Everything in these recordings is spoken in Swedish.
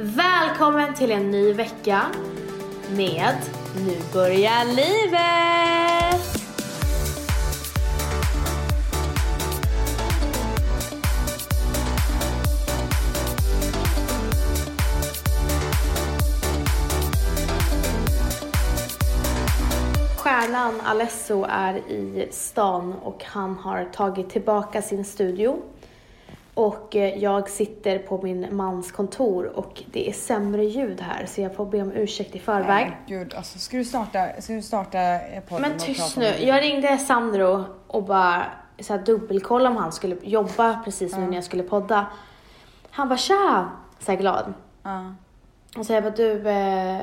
Välkommen till en ny vecka med Nu börjar livet! Stjärnan Alesso är i stan och han har tagit tillbaka sin studio. Och eh, jag sitter på min mans kontor och det är sämre ljud här så jag får be om ursäkt i förväg. Nej, Gud, alltså ska du starta, ska du starta podden Men tyst nu. Jag ringde Sandro och bara så här, dubbelkolla om han skulle jobba precis nu när jag skulle podda. Han bara tja! Så här glad. Ja. Och så jag bara du, eh,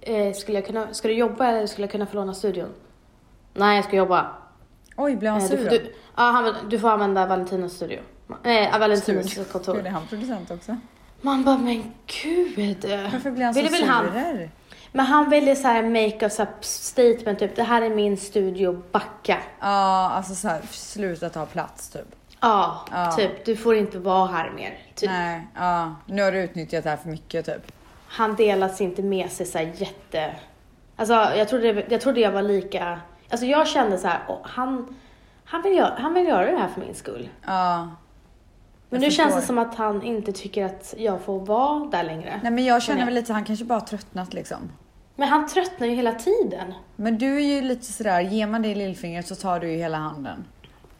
eh, skulle jag kunna, ska du jobba eller skulle jag kunna få låna studion? Nej jag ska jobba. Oj, blev han Eh, sur då? ja, han, du får använda Valentinos studio. Nej, Valentinos Sur. kontor. Är han producent också? Man bara, men gud. Varför blir han så väl han- sur? Men han ville så här make a statement, typ det här är min studio, backa. Ja, alltså så här, sluta ta plats typ. Ja, Ja. typ du får inte vara här mer. Typ. Nej, ja. Nu har du utnyttjat det här för mycket typ. Han delas inte med sig så här jätte... Alltså jag trodde, jag trodde jag var lika... Alltså jag kände så här, åh, han, han, vill göra, han vill göra det här för min skull. Ja. Men nu känns det som att han inte tycker att jag får vara där längre. Nej men jag känner väl lite, han kanske bara tröttnat liksom. Men han tröttnar ju hela tiden. Men du är ju lite sådär, ger man dig lillfingret så tar du ju hela handen.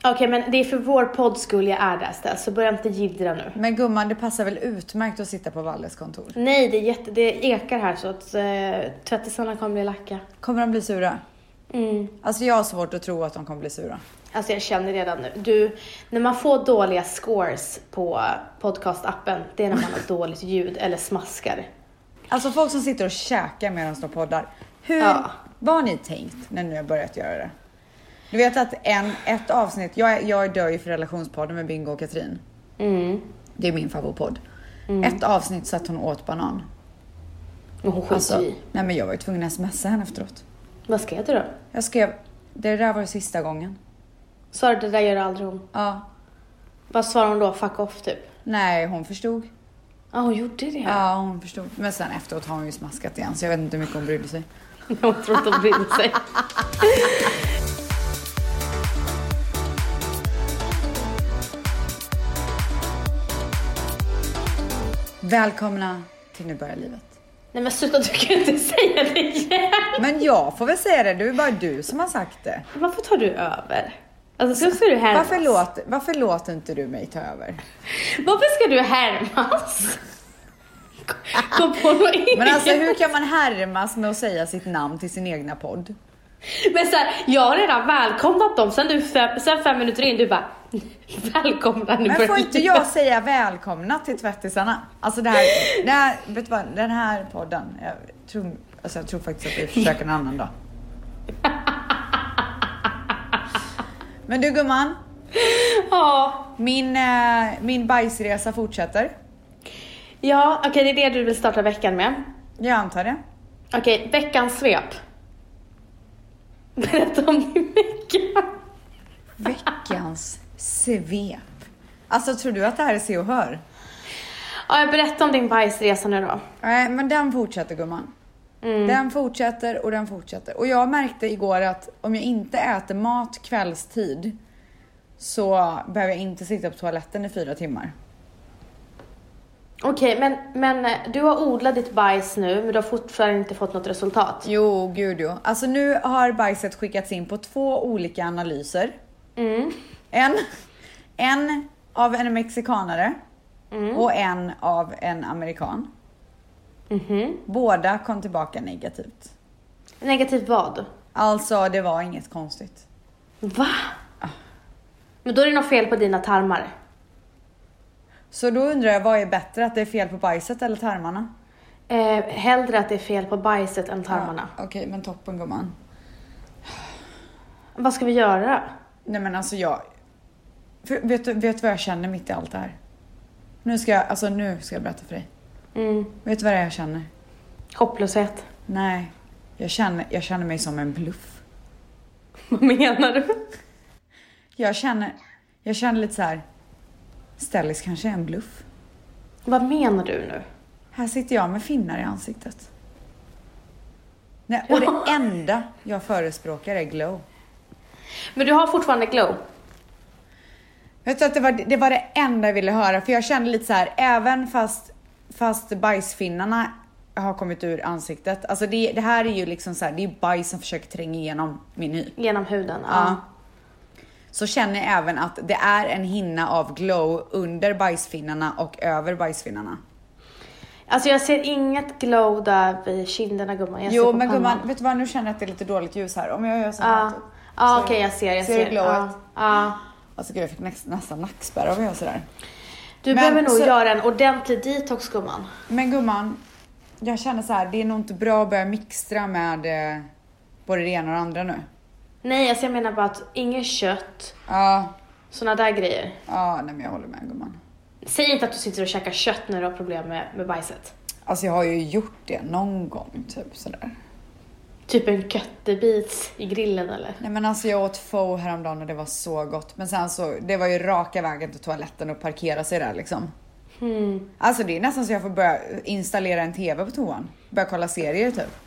Okej, men det är för vår podds skull jag är där så börja inte jiddra nu. Men gumman, det passar väl utmärkt att sitta på Valles kontor? Nej, det, är jätte, det ekar här så att eh, tvättisarna kommer bli lacka. Kommer de bli sura? Mm. Alltså jag har svårt att tro att de kommer bli sura. Alltså jag känner redan nu. Du, när man får dåliga scores på podcastappen, det är när man har dåligt ljud eller smaskar. Alltså folk som sitter och käkar medan de poddar. Hur, Ja. vad har ni tänkt när ni har börjat göra det? Du vet att en, ett avsnitt, jag, jag dör ju för relationspodden med Bingo och Katrin. Mm. Det är min favoritpodd. Ett avsnitt satt hon åt banan. Men hon skiter Alltså, i. nej men jag var ju tvungen att smsa henne efteråt. Vad skrev du då? Jag skrev, det där var sista gången. Sa du det där gör aldrig hon? Ja. Vad svarade hon då? Fuck off typ? Nej, hon förstod. Ja, hon gjorde det. Ja, hon förstod. Men sen efteråt har hon ju smaskat igen så jag vet inte hur mycket hon brydde sig. Hon tror inte hon brydde sig. Välkomna till Nu börjar livet. Nej men sluta, du kan inte säga det igen. Men jag får väl säga det, det är bara du som har sagt det. Varför tar du över? Alltså så ska du härmas. Varför, låt, varför låter inte du mig ta över? Varför ska du härmas? Kom på något eget. Men alltså hur kan man härmas med att säga sitt namn till sin egna podd? Men så här, jag har redan välkomnat dem, sen, du fem, sen fem minuter in, du bara välkomna nu Men får inte livet." jag säga välkomna till tvättisarna? Alltså det här, det här, vet du vad, den här podden, jag tror, alltså jag tror faktiskt att vi försöker en annan dag. Men du gumman, Ja, min, eh, min bajsresa fortsätter. ja okej det är det du vill starta veckan med. Jag antar det. Okej, veckans svep. Berätta om din vecka. Veckans svep. Alltså tror du att det här är Se och Hör? Ja, berätta om din bajsresa nu då. Nej, men den fortsätter gumman. Den fortsätter och den fortsätter. Och jag märkte igår att om jag inte äter mat kvällstid så behöver jag inte sitta på toaletten i fyra timmar. Okej, men, men eh, du har odlat ditt bajs nu, men du har fortfarande inte fått något resultat. Jo, gud jo. Alltså nu har bajset skickats in på två olika analyser. Mm. En, en av en mexikanare och en av en amerikan. Mhm. Båda kom tillbaka negativt. Negativt vad? Alltså, det var inget konstigt. Va? Men då är det något fel på dina tarmar. Så då undrar jag, vad är bättre? Att det är fel på bajset eller tarmarna? Eh, hellre att det är fel på bajset än tarmarna. Ja, Okej, men toppen gumman. Vad ska vi göra? Nej men alltså jag... För, vet, du, vet vad jag känner mitt i allt det här? Nu ska jag, alltså nu ska jag berätta för dig. Mm. Vet du vad det är jag känner? Hopplöshet. Nej, jag känner, jag känner mig som en bluff. Vad menar du? Jag känner, jag känner lite så här. Stellis kanske är en bluff. Vad menar du nu? Här sitter jag med finnar i ansiktet. Nej, och det enda jag förespråkar är glow. Men du har fortfarande glow? Vet du att det var, det var det enda jag ville höra för jag kände lite så här, även fast, fast bajsfinnarna har kommit ur ansiktet. Alltså det, det här är ju liksom så här, det är bajs som försöker tränga igenom min hy. Genom huden? Ja. Ja. Så känner jag även att det är en hinna av glow under bajsfinnarna och över bajsfinnarna. Alltså jag ser inget glow där vid kinderna gumman. Jag Jo men gumman, vet du vad nu känner jag att det är lite dåligt ljus här. Om jag gör så här. Ja, typ. ja Så- okej jag ser, jag ser ser. du glowet? Ja, ja. Alltså gud jag fick näst, nästan nackspärr av att göra sådär. Du Men behöver nog så- göra en ordentlig detox gumman. Men gumman, jag känner så här, det är nog inte bra att börja mixtra med eh, både det ena och det andra nu. Nej, alltså jag menar bara att inget kött, Ja, såna där grejer. ja, nej men jag håller med gumman. Säg inte att du sitter och käkar kött när du har problem med, med bajset. Alltså jag har ju gjort det någon gång, typ sådär. Typ en köttebit i grillen eller? Nej men alltså jag åt pho häromdagen och det var så gott. Men sen så, det var ju raka vägen till toaletten och parkera sig där liksom. Hmm. Alltså det är nästan så jag får börja installera en TV på toan. Börja kolla serier typ.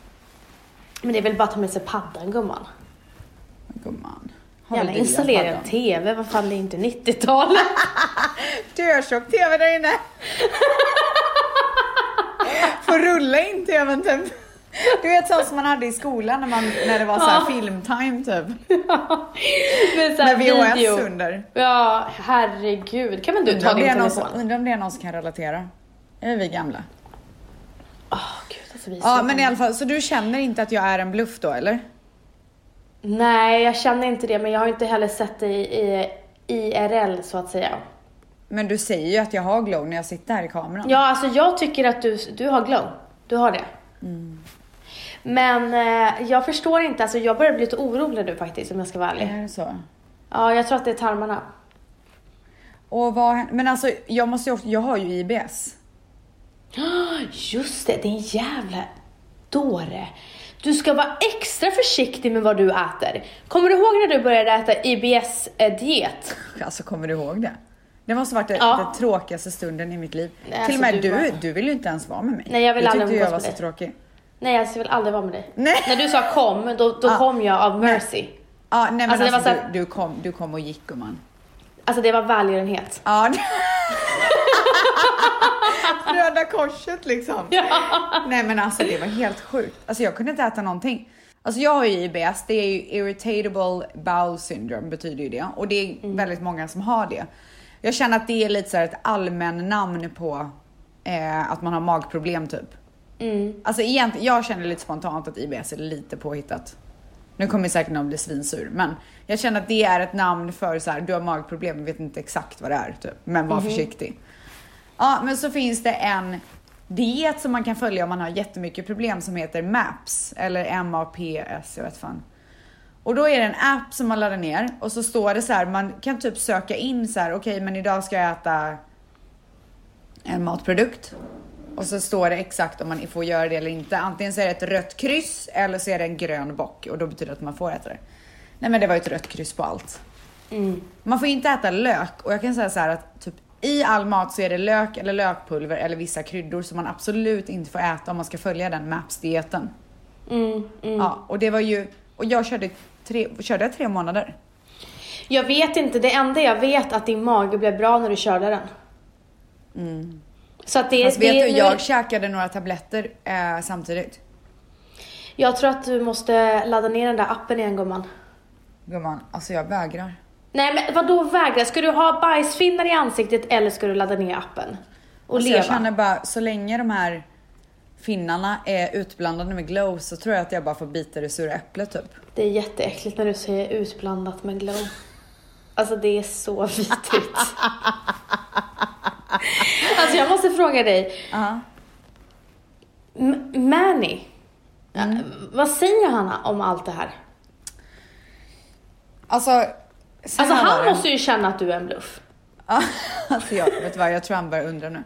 Men det är väl bara att ta med sig paddan gumman? Gumman. Gärna installera en? TV, vad fan det är inte 90-talet. Dörtjock TV där inne. Får rulla in TVn typ. Du vet sånt som man hade i skolan när, man, när det var så här Ja. filmtime typ. med så Med här VHS video. under. Ja, herregud. Kan väl du ta din telefon? som, undrar om det är någon som kan relatera. Är vi gamla? Åh gud alltså vi är Ja men i alla fall, så du känner inte att jag är en bluff då eller? Nej, jag känner inte det, men jag har inte heller sett dig i IRL så att säga. Men du säger ju att jag har glow när jag sitter här i kameran. Ja, alltså jag tycker att du, du har glow. Du har det. Mm. Men eh, jag förstår inte, alltså jag börjar bli lite orolig nu faktiskt om jag ska vara ärlig. Är det så? Ja, jag tror att det är tarmarna. Och vad? Men alltså jag måste ju också, jag har ju IBS. Just det, det är en jävla dåre. Du ska vara extra försiktig med vad du äter. Kommer du ihåg när du började äta IBS-diet? Alltså kommer du ihåg det? Det måste varit det, Ja. den tråkigaste stunden i mitt liv. Nej, Till och alltså, med du du, var- du vill ju inte ens vara med mig. Nej, jag vill du aldrig tyckte jag umgås var med så dig. tråkig. Nej, alltså, jag vill aldrig vara med dig. Nej. När du sa kom, då, då Ja. kom jag av mercy. Ja, nej men Alltså, alltså, här- du, du, kom, du kom och gick gumman. Alltså det var välgörenhet. Ja. Röda korset liksom. Nej men alltså det var helt sjukt. Alltså jag kunde inte äta någonting. Alltså jag har ju IBS, det är ju irritable bowel syndrome betyder ju det och det är Mm. väldigt många som har det. Jag känner att det är lite så här ett allmän namn på eh, att man har magproblem typ. Mm. Alltså egentligen, jag känner lite spontant att IBS är lite påhittat. Nu kommer säkert någon bli svinsur, men jag känner att det är ett namn för så här, du har magproblem, vet inte exakt vad det är, typ. men var försiktig. Ja, men så finns det en diet som man kan följa om man har jättemycket problem som heter MAPS eller MAPS, jag vet fan. Och då är det en app som man laddar ner och så står det så här, man kan typ söka in så här, okej, men idag ska jag äta en matprodukt. Och så står det exakt om man får göra det eller inte. Antingen så är det ett rött kryss eller så är det en grön bock och då betyder det att man får äta det. Nej men det var ju ett rött kryss på allt. Mm. Man får inte äta lök och jag kan säga så här att typ i all mat så är det lök eller lökpulver eller vissa kryddor som man absolut inte får äta om man ska följa den MAPS-dieten. Mm, mm. Ja, och det var ju, och jag körde tre, körde jag tre månader. Jag vet inte, det enda jag vet att din mage blev bra när du körde den. Så att det. Fast det vet du, nu- jag käkade några tabletter eh, samtidigt. jag tror att du måste ladda ner den där appen igen gumman. Gumman, alltså jag vägrar. Nej men vad då vägra? Ska du ha bajsfinnar i ansiktet eller ska du ladda ner appen? Och Alltså leva? jag känner bara, så länge de här finnarna är utblandade med glow så tror jag att jag bara får bita det sura äpplet typ. Det är jätteäckligt när du säger utblandat med glow. Alltså det är så vidrigt. alltså jag måste fråga dig. Ja. M- Manny. Mm. Vad säger han om allt det här? Alltså, så Alltså han det. måste ju känna att du är en bluff. Alltså jag, vet du vad, jag tror han börjar undra nu.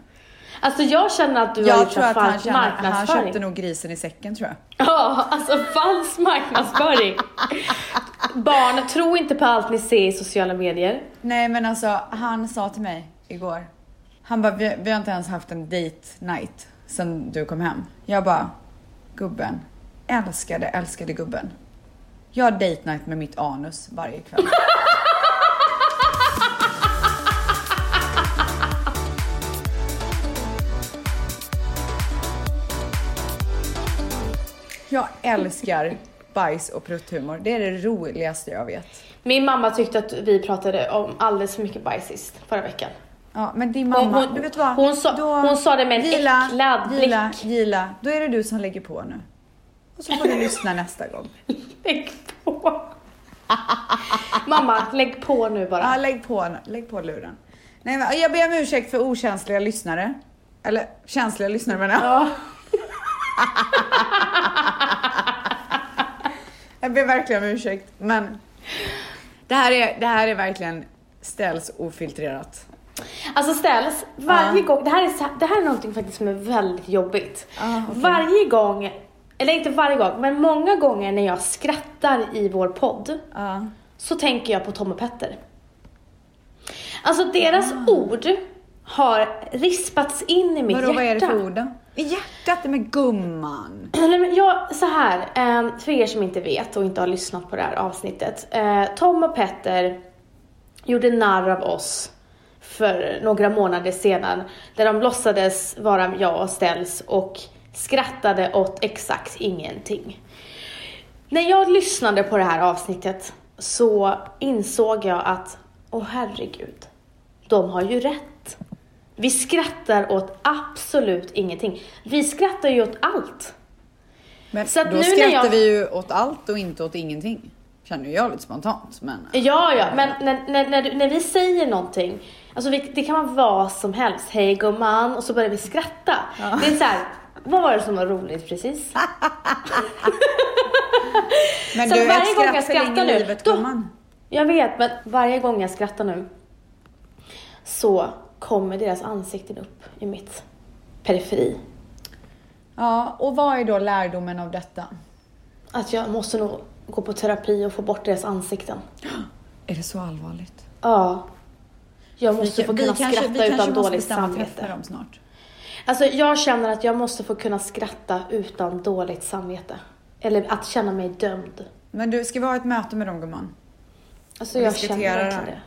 Alltså jag känner att du har Jag gjort tror att han falsk känner, han marknadsföring. köpte nog grisen i säcken tror jag. Ja, alltså falsk marknadsföring. Barn, tro inte på allt ni ser i sociala medier. Nej men alltså han sa till mig igår. Han bara, vi, vi har inte ens haft en date night sen du kom hem. Jag bara, gubben, älskade, älskade gubben. Jag har date night med mitt anus varje kväll. Jag älskar bajs och prutthumor. Det är det roligaste jag vet. Min mamma tyckte att vi pratade om alldeles för mycket bajs sist, förra veckan. Ja, men din mamma, Hon- hon- du vet vad? hon sa- hon sa det med en äcklad blick. Gila, Gila, då är det du som lägger på nu. Och så får du lyssna nästa gång. Lägg på. mamma, lägg på nu bara. Ja, lägg på, lägg på luren. Nej, men jag ber om ursäkt för okänsliga lyssnare. Eller känsliga lyssnare menar jag. Ja. Jag ber verkligen om ursäkt, men det här är, det här är verkligen ställs ofiltrerat. Alltså ställs, varje Ja. gång, det här, är, det här är någonting faktiskt som är väldigt jobbigt. Ja, okej. Varje gång, eller inte varje gång, men många gånger när jag skrattar i vår podd Ja. så tänker jag på Tom och Petter. Alltså deras ord har rispats in i mitt Vadå, hjärta. vad är det för ord då? I hjärtat, med gumman. Nej, men jag, så här, eh, för er som inte vet och inte har lyssnat på det här avsnittet. Eh, Tom och Petter gjorde narr av oss för några månader sedan. Där de låtsades vara jag och Ställs och skrattade åt exakt ingenting. När jag lyssnade på det här avsnittet så insåg jag att, åh herregud, de har ju rätt. Vi skrattar åt absolut ingenting. Vi skrattar ju åt allt. Men Så då nu skrattar jag- vi ju åt allt och inte åt ingenting. Känner jag lite spontant, men... Ja, ja, men när, när, när, när vi säger någonting, alltså vi, det kan vara vad som helst. Hej gumman, och så börjar vi skratta. Det är så här, vad var det som var roligt precis? Men Så du, varje ett gång jag skrattar nu, livet, då- gumman. Jag vet, men varje gång jag skrattar nu så kommer deras ansikten upp i mitt periferi. Ja, och vad är då lärdomen av detta? Att jag måste nog gå på terapi och få bort deras ansikten. Är det så allvarligt? Ja. Jag måste Vi- få kunna kanske- skratta utan dåligt samvete. dem snart. Alltså jag känner att jag måste få kunna skratta utan dåligt samvete. Eller att känna mig dömd. Men du, ska vi ha ett möte med dem gumman? Alltså Och jag känner det verkligen här.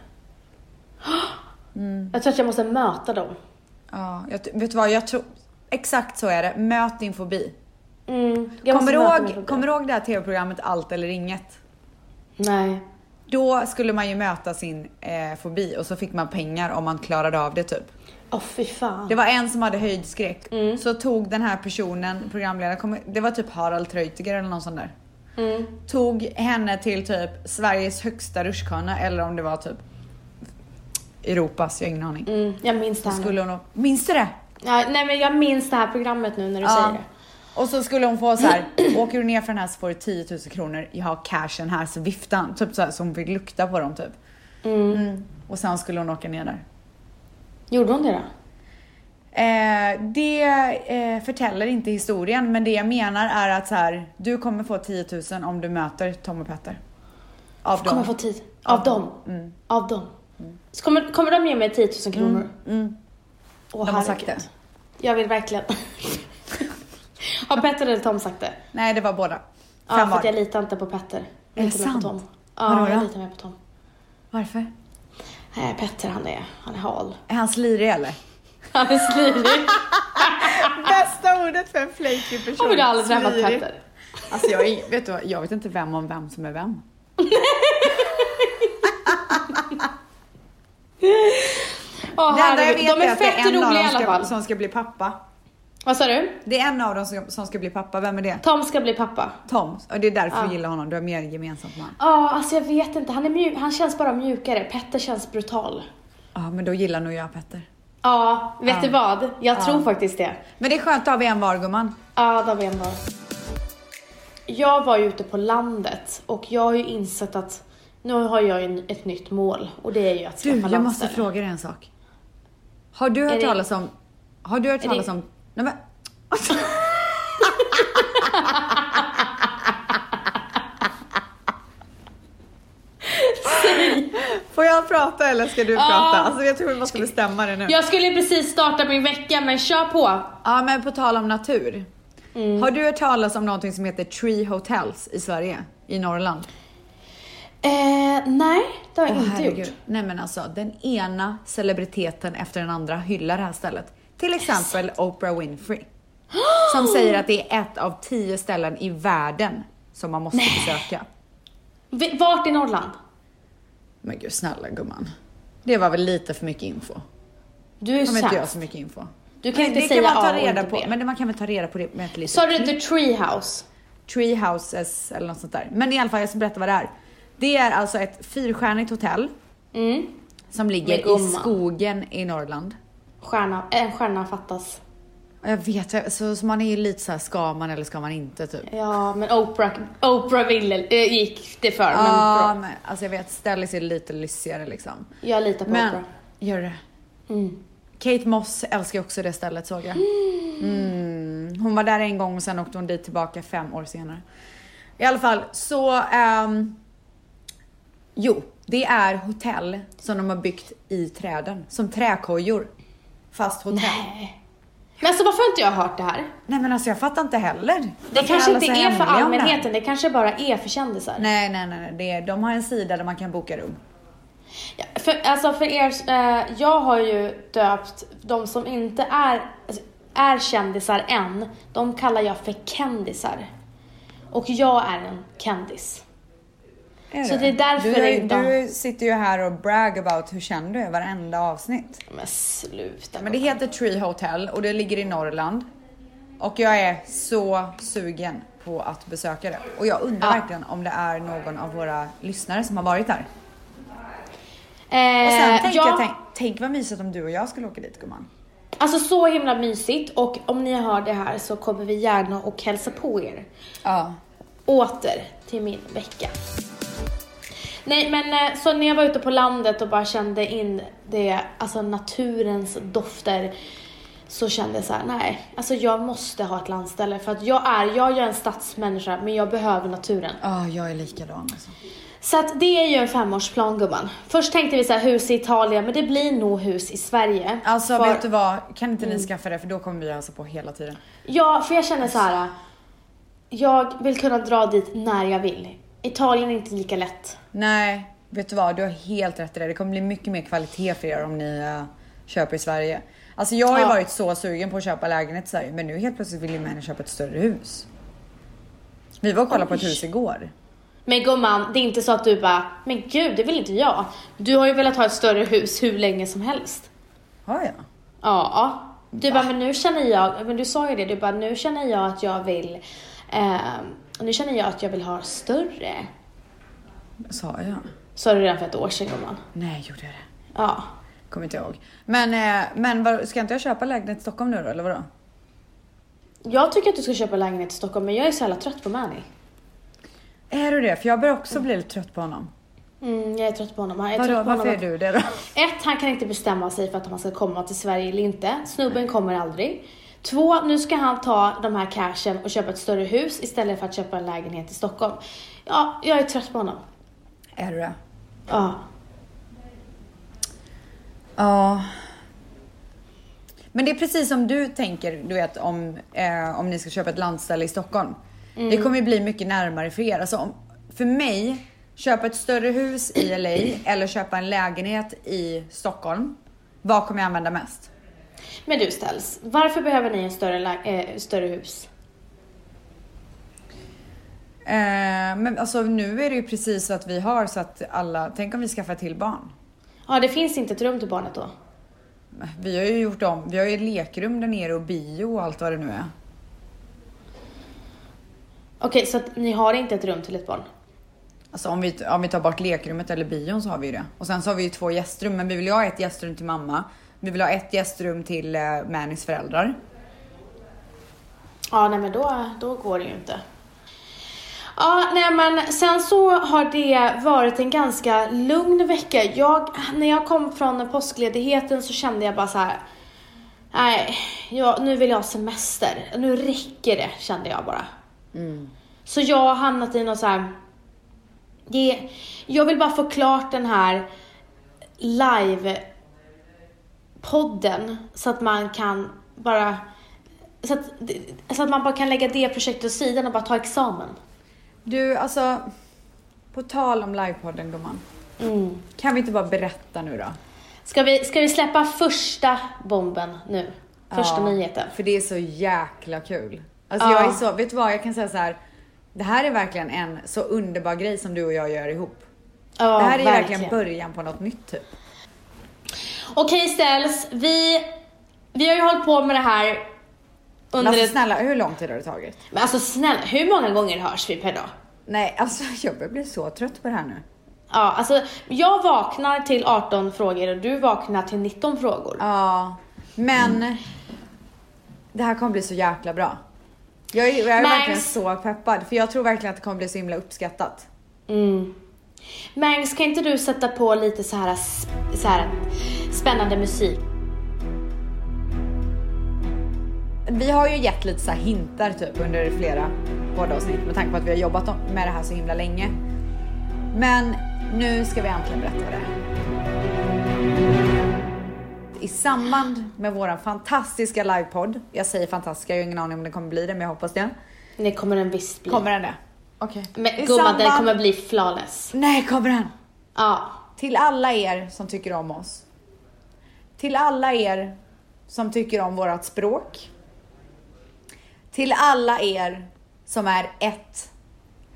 det. Jag tror att jag måste möta dem. Ja, jag, vet du vad, jag tror... Exakt så är det. Möt din fobi. Mm, Kommer du, ihåg, kommer du ihåg det här tv-programmet Allt eller inget? Nej. Då skulle man ju möta sin eh, fobi och så fick man pengar om man klarade av det typ. Åh fy fan. Det var en som hade höjdskräck. Mm. Så tog den här personen, programledaren, det var typ Harald Treutiger eller någon sån där. Mm. Tog henne till typ Sveriges högsta rutschkana eller om det var typ Europas, jag har ingen aning. Mm, jag minns det här skulle hon, minns du det? Ja, nej men jag minns det här programmet nu när du säger det. Och så skulle hon få så här, åker du ner för den här så får du 10 000 kronor, jag har cashen här, så viftan. Typ så här, så hon fick lukta på dem typ. Mm. Och sen skulle hon åka ner där. Gjorde hon det då? Eh, det eh, förtäller inte historien, men det jag menar är att så här, du kommer få 10 000 om du möter Tom och Petter. Av Kommer jag få dem. tid? Av dem? Mm. Av dem? Så kommer, kommer de ge mig 10 000 kronor? Mm. Åh, De har sagt det. Jag vill verkligen. har Petter eller Tom sagt det? Nej, det var båda. Ja, för att jag litar inte på Petter. Jag Är det mer på sant? Tom. Vadå Ja, jag litar mer på Tom. Varför? Nej, Petter han är, han är hal. Är han slirig eller? Han är slirig. Bästa ordet för en flaky person. Har du aldrig träffat. Petter? Alltså jag, är- vet du, jag vet inte vem om vem som är vem. Åh, Det enda jag vet De är är att det är en av dem ska, som ska bli pappa. Vad sa du? Det är en av dem som, som ska bli pappa. Vem är det? Tom ska bli pappa. Tom. Och det är därför Ja. jag gillar honom. Du har mer gemensamt med honom. Ja, alltså jag vet inte. Han, är mjuk, han känns bara mjukare. Petter känns brutal. Ja, men då gillar nog jag Petter. Ja, vet Ja. du vad? Jag Ja. tror faktiskt det. Men det är skönt, då har vi en var gumman. Ja, då har vi en var. Jag var ju ute på landet och jag har ju insett att nu har jag ju ett nytt mål och det är ju att skaffa Du, jag måste fråga dig en sak. Har du hört Är det- talas om... Har du hört talas det- om... Nej men... Får jag prata eller ska du prata? Alltså jag tror vi måste bestämma det nu. Jag skulle precis starta min vecka men kör på. Ja men på tal om natur. Har du hört talas om någonting som heter Tree Hotels i Sverige? I Norrland? Eh, nej, det har jag Åh, inte herregud. gjort. Nej men alltså den ena celebriteten efter den andra hyllar det här stället. Till exempel Oprah Winfrey. Som säger att det är ett av tio ställen i världen som man måste besöka. V- Vart i Norrland? Men gud snälla gumman. Det var väl lite för mycket info. Du är Har inte jag sämst. så mycket info. Du kan inte det säga kan man ta A och reda inte på, B. Men det, man kan väl ta reda på det med ett litet Sa du. The Treehouse? Tree Houses eller något sånt där. Men i alla fall, jag ska berätta vad det är. Det är alltså ett fyrstjärnigt hotell Mm. som ligger i skogen i Norrland. Stjärna, en stjärna fattas. Jag vet, så, så man är ju lite så här, ska man eller ska man inte typ. Ja, men Oprah, Oprah ville, äh, gick det för. Men Ja, bra. men alltså jag vet, Stellis är lite lyssigare liksom. Jag litar på Men, Oprah. gör det. Mm. Kate Moss älskar ju också det stället såg jag. Mm. Hon var där en gång och sen åkte hon dit tillbaka fem år senare. I alla fall så, ehm, jo, det är hotell som de har byggt i träden. Som träkojor. Fast hotell. Nej. Nej. Men alltså varför har inte jag hört det här? men alltså jag fattar inte heller. Det Varför kanske inte är för allmänheten, det kanske bara är för kändisar. Nej, nej, nej. nej. Det är, de har en sida där man kan boka rum. Ja, för, alltså för er, eh, jag har ju döpt de som inte är, alltså, är kändisar än, de kallar jag för kändisar. Och jag är en kändis. Är Så det är därför du, det inte- Du sitter ju här och brag about hur känd du är varenda avsnitt. Men sluta. Men det heter Tree Hotel och det ligger i Norrland. Och jag är så sugen på att besöka det. Och jag undrar Ja. verkligen om det är någon av våra lyssnare som har varit där. Eh, Och sen tänker ja, jag, tänk, tänk vad mysigt om du och jag skulle åka dit gumman. Alltså så himla mysigt och om ni hör det här så kommer vi gärna och hälsa på er. Ja. åter till min vecka. Nej men eh, så när jag var ute på landet och bara kände in det, alltså naturens dofter så kände jag så här: nej, alltså jag måste ha ett landställe för att jag är, jag är en stadsmänniska men jag behöver naturen. Ja, jag är likadan alltså. Så att det är ju en femårsplan gumman. Först tänkte vi så här hus i Italien men det blir nog hus i Sverige. Alltså För- vet du vad, kan inte Mm. ni skaffa det för då kommer vi hälsa på hela tiden. Ja, för jag känner så här. Jag vill kunna dra dit när jag vill. Italien är inte lika lätt. Nej, vet du vad, du har helt rätt i det. Det kommer bli mycket mer kvalitet för er om ni eh, köper i Sverige. Alltså jag har ju Ja. varit så sugen på att köpa lägenhet i Sverige men nu helt plötsligt vill ju män köpa ett större hus. Vi var och kollade på ett Oj. hus igår. Men gumman, det är inte så att du bara, men gud det vill inte jag. Du har ju velat ha ett större hus hur länge som helst. Har jag? Ja. Du bara, men nu känner jag, men du sa ju det, du bara, nu känner jag att jag vill, eh, nu känner jag att jag vill ha större. Sa jag? Sa du redan för ett år sedan gumman. Nej, gjorde jag det? Ja. Kommer inte ihåg. Men, eh, men vad, ska inte jag köpa lägenhet i Stockholm nu då eller vadå? Jag tycker att du ska köpa lägenhet i Stockholm, men jag är så jävla trött på Manny. Är du det? För jag börjar också bli lite trött på honom. Mm, jag är trött på honom. Jag är Vadå, trött på varför honom är du det då? Ett, han kan inte bestämma sig för att han ska komma till Sverige eller inte. Snubben kommer aldrig. Två, nu ska han ta de här cashen och köpa ett större hus istället för att köpa en lägenhet i Stockholm. Ja, jag är trött på honom. Är du det? Ja. Ja. Men det är precis som du tänker, du vet om, eh, om ni ska köpa ett landställe i Stockholm. Det kommer ju bli mycket närmare för er. Alltså, om, för mig, köpa ett större hus i LA eller köpa en lägenhet i Stockholm. Vad kommer jag använda mest? Men du Ställs, varför behöver ni en större, eh, större hus? Eh, men alltså nu är det ju precis så att vi har så att alla, tänk om vi skaffar till barn. Ja, det finns inte ett rum till barnet då. Vi har ju gjort om, vi har ju lekrum där nere och bio och allt vad det nu är. Okej, så att ni har inte ett rum till ett barn? Alltså om vi, om vi tar bort lekrummet eller bion så har vi ju det. Och sen så har vi ju två gästrum, men vi vill ju ha ett gästrum till mamma. Vi vill ha ett gästrum till eh, Mannys föräldrar. Ja, nej men då, då går det ju inte. Ja, nej men sen så har det varit en ganska lugn vecka. Jag, när jag kom från påskledigheten så kände jag bara så här. Nej, jag, nu vill jag ha semester. Nu räcker det, kände jag bara. Så jag har hamnat i något så här. Det, jag vill bara få klart den här live-podden så att man kan bara så att, så att man bara kan lägga det projektet åt sidan och bara ta examen. Du, alltså, på tal om livepodden gumman. Mm. Kan vi inte bara berätta nu då? Ska vi, ska vi släppa första bomben nu? Första Ja, nyheten. För det är så jäkla kul. Alltså Ja. jag är så, vet du vad, jag kan säga så här. Det här är verkligen en så underbar grej som du och jag gör ihop. Ja, det här är verkligen början på något nytt typ. Okej Ställs, vi, vi har ju hållit på med det här under alltså ett... snälla, hur lång tid har det tagit? Men alltså snälla, hur många gånger hörs vi per dag? Nej, alltså jag börjar bli så trött på det här nu. Ja, alltså jag vaknar till 18 frågor och du vaknar till 19 frågor. Ja, men det här kommer bli så jäkla bra. Jag är, jag är verkligen så peppad för jag tror verkligen att det kommer bli så himla uppskattat. Mm. Mangs, kan inte du sätta på lite så här, så här spännande musik? Vi har ju gett lite så hintar typ under flera poddavsnitt med tanke på att vi har jobbat med det här så himla länge. Men nu ska vi äntligen berätta vad det är. I samband med våran fantastiska livepodd, jag säger fantastiska, jag har ingen aning om det kommer bli det men jag hoppas det. Det kommer den visst bli. Kommer den det? Okej. Men I gumman, den samband- kommer bli flawless. Nej, kommer den? Ja. Till alla er som tycker om oss. Till alla er som tycker om vårat språk. Till alla er som är ett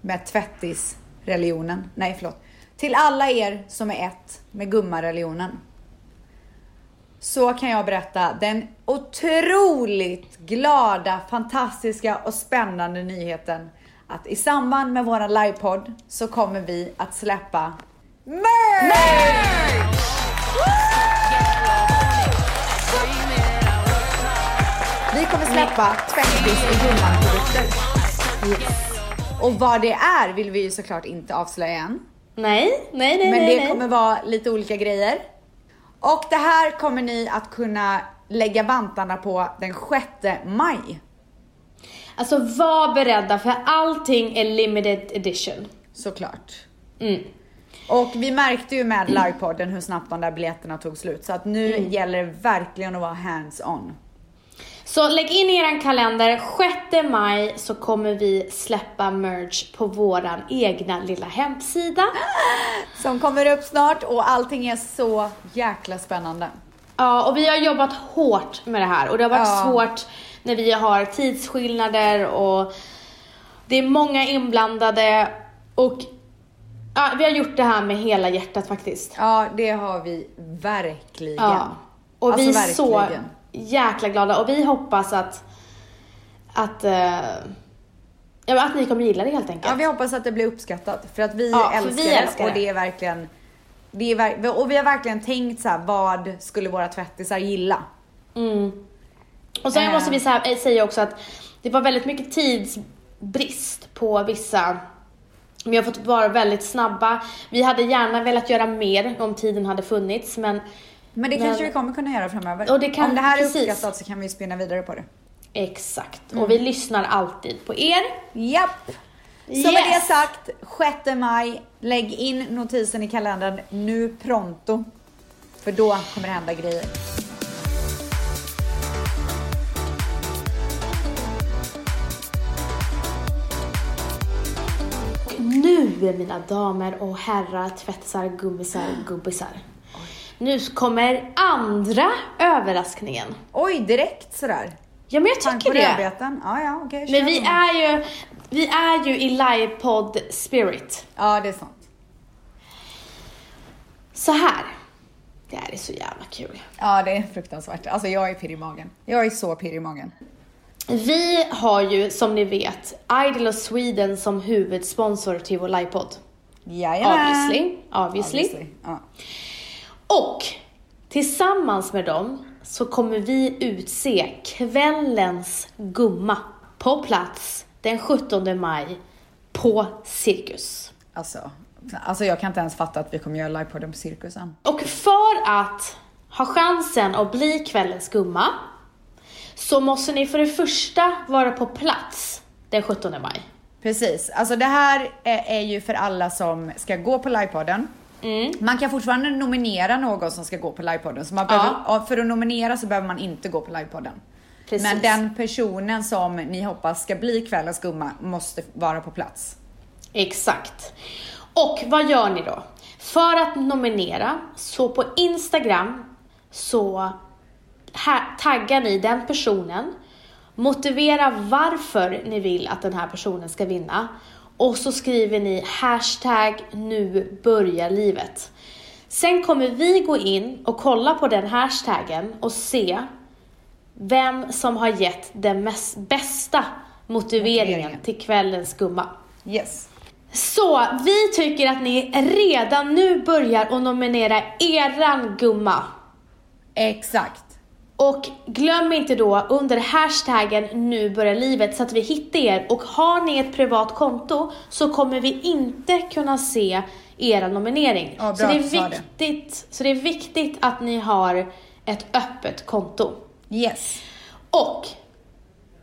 med tvättisreligionen. Nej, förlåt. Till alla er som är ett med gummareligionen. Så kan jag berätta den otroligt glada, fantastiska och spännande nyheten att i samband med våran livepodd så kommer vi att släppa merch! Vi kommer släppa tvättis och gumman-produkter. Och vad det är vill vi ju såklart inte avslöja än. Nej, nej, nej, Men nej. det nej. kommer vara lite olika grejer. Och det här kommer ni att kunna lägga vantarna på den 6 maj. Alltså var beredda för allting är limited edition. Såklart. Mm. Och vi märkte ju med livepodden hur snabbt de där biljetterna tog slut. Så att nu Mm. gäller det verkligen att vara hands on. Så lägg in i er kalender, 6 maj så kommer vi släppa merch på våran egna lilla hemsida. Som kommer upp snart och allting är så jäkla spännande. Ja, och vi har jobbat hårt med det här och det har varit Ja. svårt när vi har tidsskillnader och det är många inblandade och ja, vi har gjort det här med hela hjärtat faktiskt. Ja, det har vi verkligen. Ja. Och Alltså, vi är så verkligen. jäkla glada och vi hoppas att att, eh, ja, att ni kommer gilla det helt enkelt. Ja, vi hoppas att det blir uppskattat för att vi Ja, älskar, vi älskar det och det. är verkligen det är och vi har verkligen tänkt så här, vad skulle våra tvättisar gilla? Mm. Och sen Eh. måste vi så här, eh, säga också att det var väldigt mycket tidsbrist på vissa vi har fått vara väldigt snabba. Vi hade gärna velat göra mer om tiden hade funnits, men Men det Men- kanske vi kommer kunna göra framöver. Och det kan- Om det här är precis. uppskattat så kan vi spinna vidare på det. exakt. Mm. Och vi lyssnar alltid på er. Japp! Så Yes. med det sagt, 6 maj, lägg in notisen i kalendern nu pronto. För då kommer det hända grejer. Nu, mina damer och herrar, tvättisar, gummisar, gubbisar. Nu kommer andra överraskningen. Oj, direkt sådär. Ja, men jag tycker det. Ja, ja, okej. Men vi är ju, vi är ju i livepodd spirit. Ja, det är sant. Så här. Det här är så jävla kul. Ja, det är fruktansvärt. Alltså jag är pirrig i magen. Jag är så pirrig i magen. Vi har ju, som ni vet, Idol of Sweden som huvudsponsor till vår livepodd. Jajamän. Obviously. Obviously. Obviously. Ja. Och tillsammans med dem så kommer vi utse kvällens gumma på plats den 17 maj på Cirkus. Alltså, alltså jag kan inte ens fatta att vi kommer göra livepodden på cirkusen. Och för att ha chansen att bli kvällens gumma så måste ni för det första vara på plats den 17 maj. Precis, alltså det här är, är ju för alla som ska gå på livepodden. Man kan fortfarande nominera någon som ska gå på livepodden. Så man behöver, ja, för att nominera så behöver man inte gå på livepodden. Precis. Men den personen som ni hoppas ska bli kvällens gumma måste vara på plats. Exakt. Och vad gör ni då? För att nominera, så på Instagram så taggar ni den personen, motivera varför ni vill att den här personen ska vinna och så skriver ni hashtag nu börjar livet. Sen kommer vi gå in och kolla på den hashtaggen och se vem som har gett den mest, bästa motiveringen Motiveringen. till kvällens gumma. Yes. Så vi tycker att ni redan nu börjar att nominera eran gumma. Exakt. Och glöm inte då under hashtaggen nu börjar livet så att vi hittar er. Och har ni ett privat konto så kommer vi inte kunna se era nominering. Ja, bra så, det är det. viktigt, så det är viktigt att ni har ett öppet konto. Yes. Och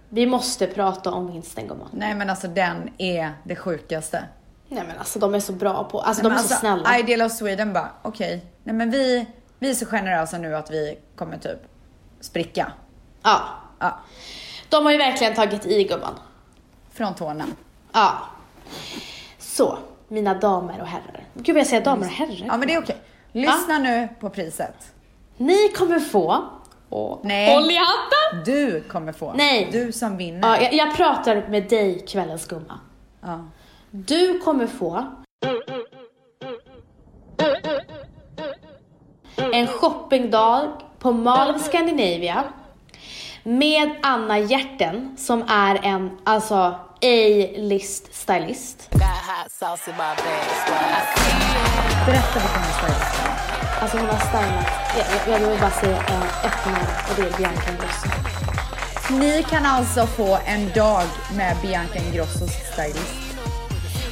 vi måste prata om vinsten gumman. Nej men alltså den är det sjukaste. Nej men alltså de är så bra på, alltså Nej, de är men så snälla. Ideal of Sweden bara, okej. Nej men vi, vi är så generösa nu att vi kommer typ spricka. Ja. Ja, De har ju verkligen tagit i gumman. från tårna. Ja. Så, mina damer och herrar. Gud vad jag säger damer och herrar. Ja men det är okej. Lyssna nu på priset. Ni kommer få... Åh, Nej. Håll i hatten! Du kommer få. Nej. Du som vinner. Ja, jag, jag pratar med dig kvällens gumma. Ja. Du kommer få en shoppingdag på Mall of Scandinavia med Anna Hjärten som är en alltså A-list stylist. Berätta kommer stylist Alltså hon har stylat, jag, jag, vill bara säga eh, ett namn och det är Bianca Ingrosso. Ni kan alltså få en dag med Bianca Ingrossos stylist.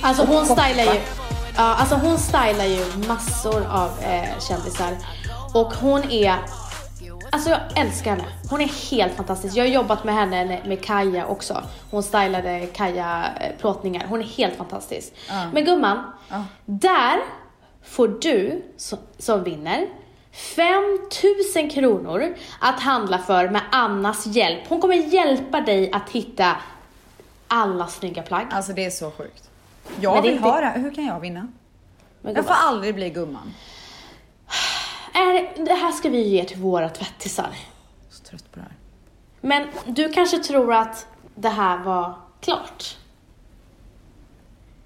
Alltså hon stylar ju, ja, alltså hon stylar ju massor av eh, kändisar och hon är Alltså jag älskar henne. Hon är helt fantastisk. Jag har jobbat med henne med Kaja också. Hon stylade Kaja eh, plåtningar. Hon är helt fantastisk. Ja. Men gumman, Ja. där får du som, vinner 5000 kronor att handla för med Annas hjälp. Hon kommer hjälpa dig att hitta alla snygga plagg. Alltså det är så sjukt. Men Jag är vill inte- ha det. Hur kan jag vinna? Men Jag får aldrig bli gumman. Är, det här ska vi ge till våra tvättisar. Så trött på det här. Men du kanske tror att det här var klart?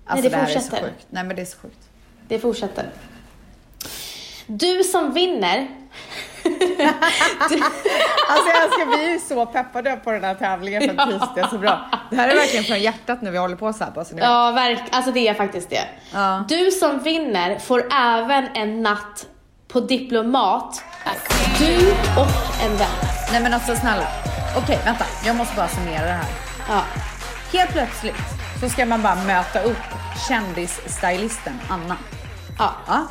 Alltså det här är fortsätter. så sjukt. Nej men det är så sjukt. Det fortsätter. Du som vinner, Alltså jag älskar, vi är så peppade på den här tävlingen för att priset är så bra. Det här är verkligen från hjärtat när vi håller på så här. Bara så ja verk, alltså det är faktiskt det. Ja. Du som vinner får även en natt på Diplomat, du och en vän. Nej men alltså snälla. Okej vänta, jag måste bara summera det här. Ja. Helt plötsligt så ska man bara möta upp kändisstylisten Anna. Ja. Ja,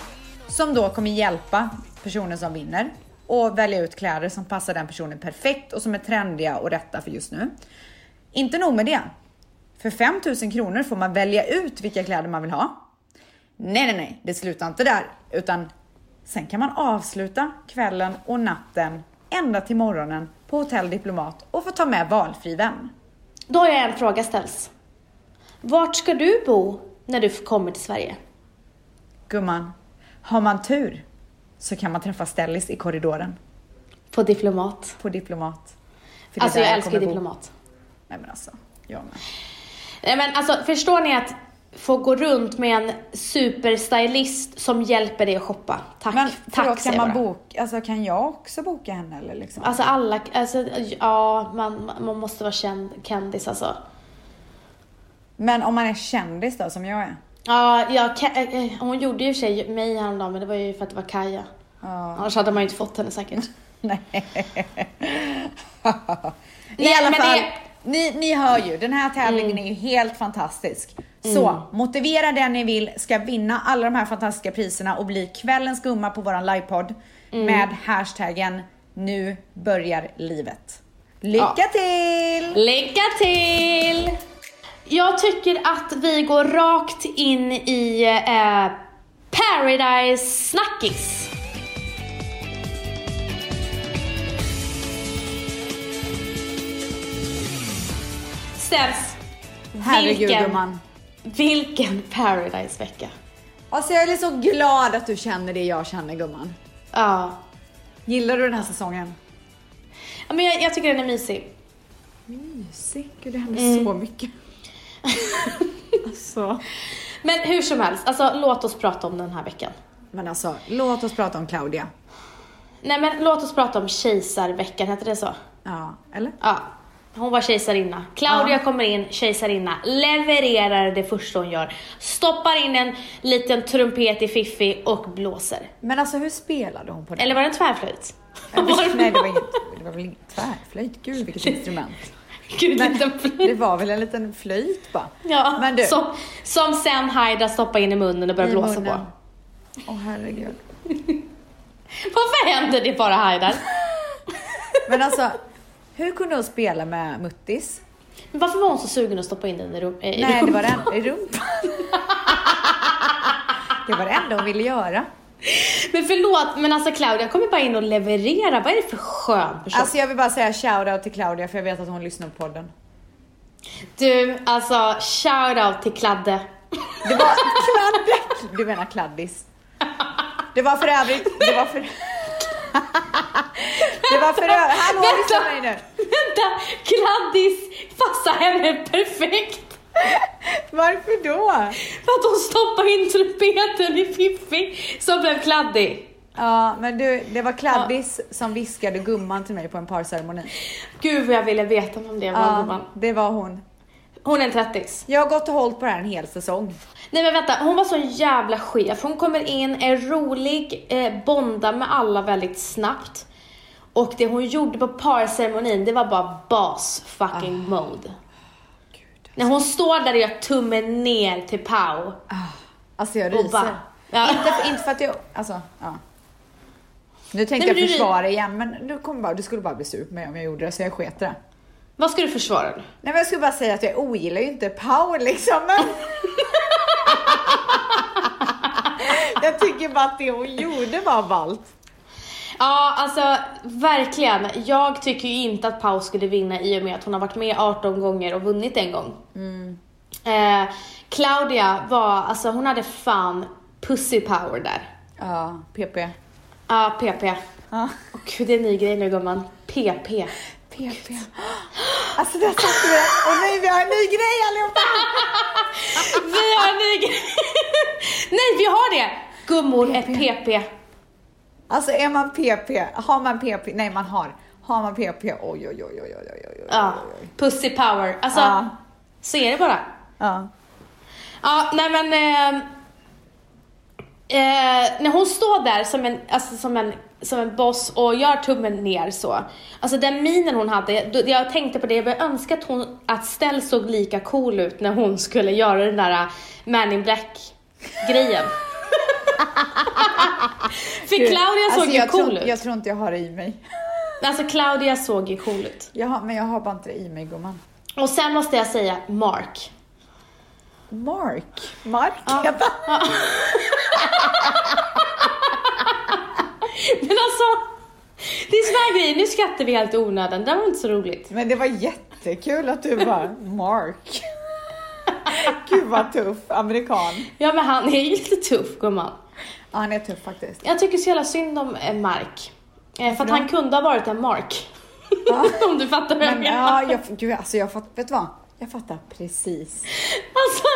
som då kommer hjälpa personen som vinner och välja ut kläder som passar den personen perfekt och som är trendiga och rätta för just nu. Inte nog med det. För 5000 kronor får man välja ut vilka kläder man vill ha. Nej, nej, nej, det slutar inte där, utan sen kan man avsluta kvällen och natten ända till morgonen på Hotell Diplomat och få ta med valfri vän. Då har jag en fråga ställs. Vart ska du bo när du kommer till Sverige? Gumman, har man tur så kan man träffa Stellis i korridoren På Diplomat. på Diplomat. För Alltså jag älskar bo. Diplomat. Nej men alltså, jag med. Nej men alltså förstår ni att få gå runt med en superstylist som hjälper dig att shoppa? Tack, Men tack förlåt, säger kan man boka, alltså kan jag också boka henne eller liksom? Alltså alla, alltså ja, man, man måste vara känd, kändis alltså. Men om man är kändis då, som jag är? Ja, jag, Ka- eh, hon gjorde ju sig mig häromdagen men det var ju för att det var Kaja. Ja. Annars hade man ju inte fått henne säkert. Nej. I Nej, alla fall, det- ni, ni hör ju, den här tävlingen är ju helt fantastisk. Så motivera den ni vill ska vinna alla de här fantastiska priserna och bli kvällens gumma på våran livepodd med hashtaggen nu börjar livet. Lycka Ja. till! Lycka till! Jag tycker att vi går rakt in i eh, Paradise Snackis. Ställs. Herregud vilken, gumman. vilken Paradise-vecka. Alltså jag är så glad att du känner det jag känner gumman. Ja. Gillar du den här säsongen? Ja, men jag, jag tycker den är mysig. Mysig. Gud det händer Mm. så mycket. alltså. Men hur som helst, alltså låt oss prata om den här veckan. Men alltså låt oss prata om Claudia. Nej men låt oss prata om kejsarveckan, heter det så? Ja, eller? Ja. Hon var kejsarinna. Claudia Ja. kommer in, kejsarinna, levererar det första hon gör. Stoppar in en liten trumpet i Fiffi och blåser. Men alltså hur spelade hon på det? Eller var det en tvärflöjt? Nej det var inget, det var väl inget tvärflöjt. Gud vilket instrument. Gud, Men det var väl en liten flöjt bara. Ja, Men du. som, som sen Haida stoppar in i munnen och börjar blåsa munnen. på. Åh herregud. Varför händer det bara Haidar? Men alltså, hur kunde hon spela med Muttis? Men Varför var hon så sugen att stoppa in den i, rum, i Nej, det var rumpan? den i rumpan. Det var det enda hon ville göra. Men förlåt, men alltså Claudia kommer bara in och levererar. Vad är det för skön person? Alltså jag vill bara säga shoutout till Claudia för jag vet att hon lyssnar på podden. Du, alltså shout out till Kladde. Det var kladde. Du menar kladdis. Det var för övrigt, det var för... Det var för övrigt, hallå på mig nu. Vänta, Kladdis passar henne perfekt. Varför då? För att hon stoppar in trumpeten i Fiffi som blev kladdig. Ja, men du, det var kladdis som viskade gumman till mig på en parceremoni. Gud vad jag ville veta om det var Ja, gumman. det var hon. Hon är en trattis. Jag har gått och hållit på det här en hel säsong. Nej men vänta, hon var så jävla chef. Hon kommer in, är rolig, eh, bondar med alla väldigt snabbt. Och det hon gjorde på parceremonin, det var bara boss fucking mode. När hon står där och gör tummen ner till Pau. Alltså jag ryser. bara, ja. Inte, inte för att jag, alltså, ja. Nu tänkte Nej, jag du- försvara igen, men du, kommer bara, du skulle bara bli sur på mig om jag gjorde det, så jag sket det. Vad ska du försvara nu? Nej men jag skulle bara säga att jag ogillar ju inte Pau liksom, men... jag tycker bara att det hon gjorde var ballt. Ja, alltså verkligen. Jag tycker ju inte att Pau skulle vinna i och med att hon har varit med 18 gånger och vunnit en gång. Eh, Claudia var, alltså hon hade fan pussy power där. Ja, PP. Ja, PP. Ja. Åh gud, det är en ny grej nu gumman. PP. PP. Alltså där satte vi. Och nej, vi har en ny grej allihopa! Vi har en ny grej. Nej, vi har det! Gummor, ett PP. Alltså är man PP, har man PP, nej man har, har man PP, oj oj oj oj oj oj oj Ja, pussy power. Alltså, Ja. så är det bara. Ja. Ja, nej men... Eh, eh, när hon står där som en, alltså som en, som en boss och gör tummen ner så. Alltså den minen hon hade, jag tänkte på det, jag började önska att, hon, att Stell såg lika cool ut när hon skulle göra den där uh, Man in Black grejen. För Gud, Claudia såg alltså, ju jag cool tror, ut. Jag tror inte jag har det i mig. Alltså Claudia såg ju cool ut. Har, men jag har bara inte det i mig gumman. Och sen måste jag säga Mark. Mark. Mark Ja. Men alltså, det är såna här grejer, nu skrattar vi helt i onödan, det var inte så roligt. Men det var jättekul att du bara, Mark. Gud vad tuff, amerikan. Ja men han är ju lite tuff gumman. Ja, han är tuff faktiskt. Jag tycker så jävla synd om eh, Mark. Eh, för att han kunde ha varit en Mark. Ja. om du fattar vad jag Men menar. ja, jag, gud, alltså jag fattar, vet du vad? Jag fattar precis. Alltså,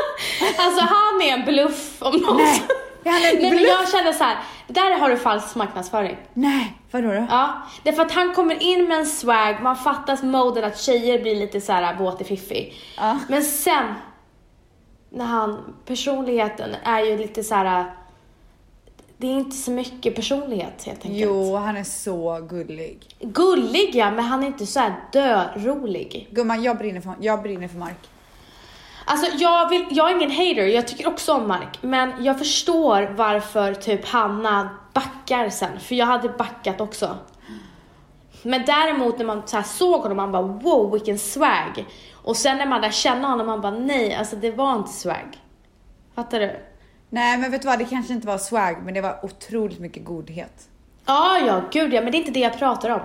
alltså han är en bluff om något. Nej, Nej men jag känner så här, där har du falsk marknadsföring. Nej, vadå då? Ja, därför att han kommer in med en swag, man fattar moden att tjejer blir lite så här våt i fiffi. Ja. Men sen, när han, personligheten är ju lite så här. det är inte så mycket personlighet helt enkelt. Jo, han är så gullig. Gullig ja, men han är inte så här dö-rolig. Gumman, jag brinner för, jag brinner för Mark. Alltså jag, vill, jag är ingen hater, jag tycker också om Mark. Men jag förstår varför typ Hanna backar sen, för jag hade backat också. Men däremot när man så här såg honom, man bara wow vilken swag. Och sen när man lär känna honom, man bara nej, alltså det var inte swag. Fattar du? Nej men vet du vad, det kanske inte var swag men det var otroligt mycket godhet. Ja, ja, gud ja, men det är inte det jag pratar om.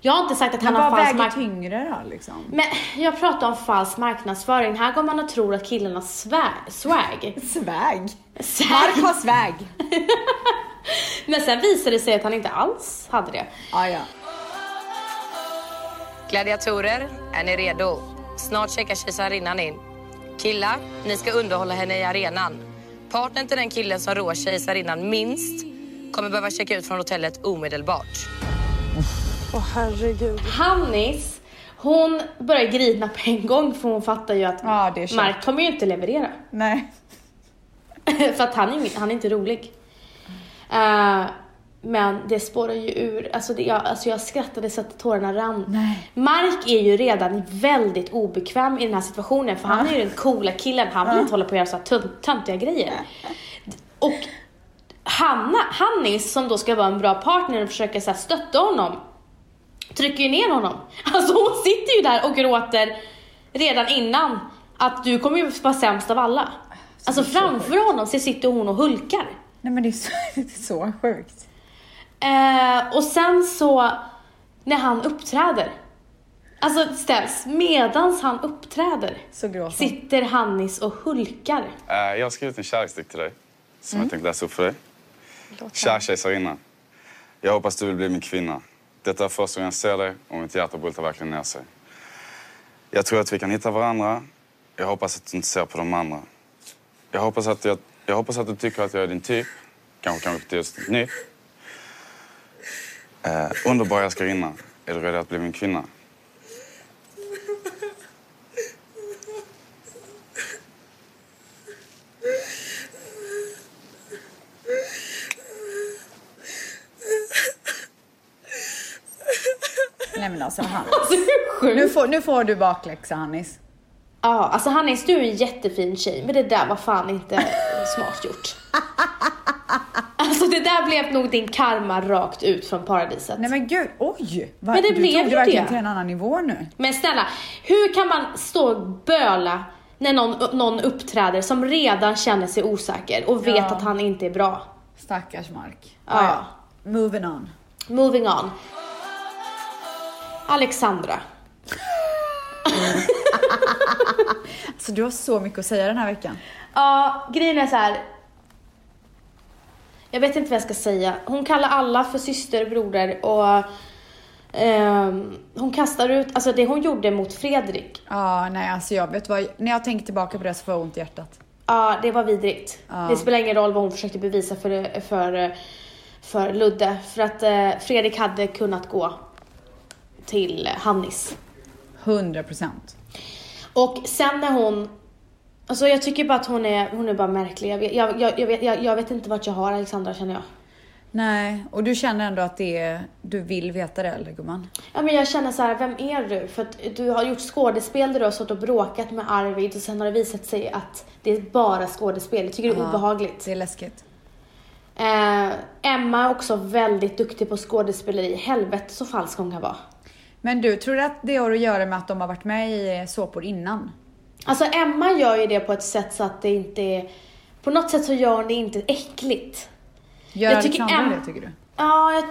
Jag har inte sagt att han Men har vad falsk väger mark- tyngre då liksom? Men jag pratar om falsk marknadsföring. Här går man och tror att killen har swag. swag. Swag? Mark har swag. Men sen visade det sig att han inte alls hade det. Ja, ja. Gladiatorer, är ni redo? Snart checkar kejsarinnan in. Killar, ni ska underhålla henne i arenan. Partnern till den killen som rår kejsarinnan minst kommer behöva checka ut från hotellet omedelbart. Hannis, hon börjar grina på en gång för hon fattar ju att kört. Mark kommer ju inte leverera. Nej. för att han är, han är inte rolig. Eh, men det spårar ju ur. Alltså, det, jag, alltså jag skrattade så att tårarna rann. Nej. Mark är ju redan väldigt obekväm i den här situationen för han är ju den coola killen. Han vill inte hålla på och göra så här tönt- töntiga grejer. Och Hanna, Hannis som då ska vara en bra partner och försöka så här, stötta honom trycker ju ner honom. Alltså hon sitter ju där och gråter redan innan att du kommer ju vara sämst av alla. Alltså framför honom så sitter hon och hulkar. Nej men det är så, det är så sjukt. Eh, och sen så, när han uppträder, alltså ställs, medans han uppträder, Så sitter Hannis och hulkar. Eh, Jag har skrivit en kärleksdikt till dig som jag tänkte läsa upp för dig. Kär kejsarinna. Jag hoppas du vill bli min kvinna. Detta är första gången jag ser dig och mitt hjärta bultar verkligen ner sig. Jag tror att vi kan hitta varandra. Jag hoppas att du inte ser på de andra. Jag hoppas att, jag, jag hoppas att du tycker att jag är din typ. Kanske kan vi till just ett nytt. Eh, underbara älskarinna. Är du redo att bli min kvinna? Nej men alltså han. Alltså? Nu får, nu får du bakläxa Hannis. Ja, alltså Hannis du är en jättefin tjej, men det där var fan inte smart gjort. Alltså det där blev nog din karma rakt ut från paradiset. Nej men gud, oj! Va, Men det du blev tog det verkligen till en annan nivå nu. Men snälla, hur kan man stå och böla när någon, någon uppträder som redan känner sig osäker och vet Ja. att han inte är bra? Stackars Mark. Ja. Moving on. Moving on. Alexandra. Så du har så mycket att säga den här veckan. Ja, grejen är så här. Jag vet inte vad jag ska säga. Hon kallar alla för syster, broder och ehm, hon kastar ut, alltså det hon gjorde mot Fredrik, Ja, nej alltså jag vet vad, när jag tänker tillbaka på det så får jag ont i hjärtat. ja det var vidrigt. Ja. Det spelar ingen roll vad hon försökte bevisa för, för, för Ludde, för att eh, Fredrik hade kunnat gå till Hannis. 100 procent. Och sen när hon, alltså jag tycker bara att hon är, hon är bara märklig. Jag vet, jag, jag, jag, vet, jag, vet inte vart jag har Alexandra känner jag. Nej, och du känner ändå att det är, du vill veta det eller gumman? Ja men jag känner så här, vem är du? För att du har gjort skådespel där du har stått och bråkat med Arvid och sen har det visat sig att det är bara skådespel. Jag tycker det är Ja, obehagligt. Det är läskigt. Eh, Emma är också väldigt duktig på skådespeleri. Helvete så falsk hon kan vara. Men du, tror du att det har att göra med att de har varit med i såpor innan? Alltså Emma gör ju det på ett sätt så att det inte är... På något sätt så gör hon det inte äckligt. Gör Jag tycker Alexandra det tycker du? Ja, jag,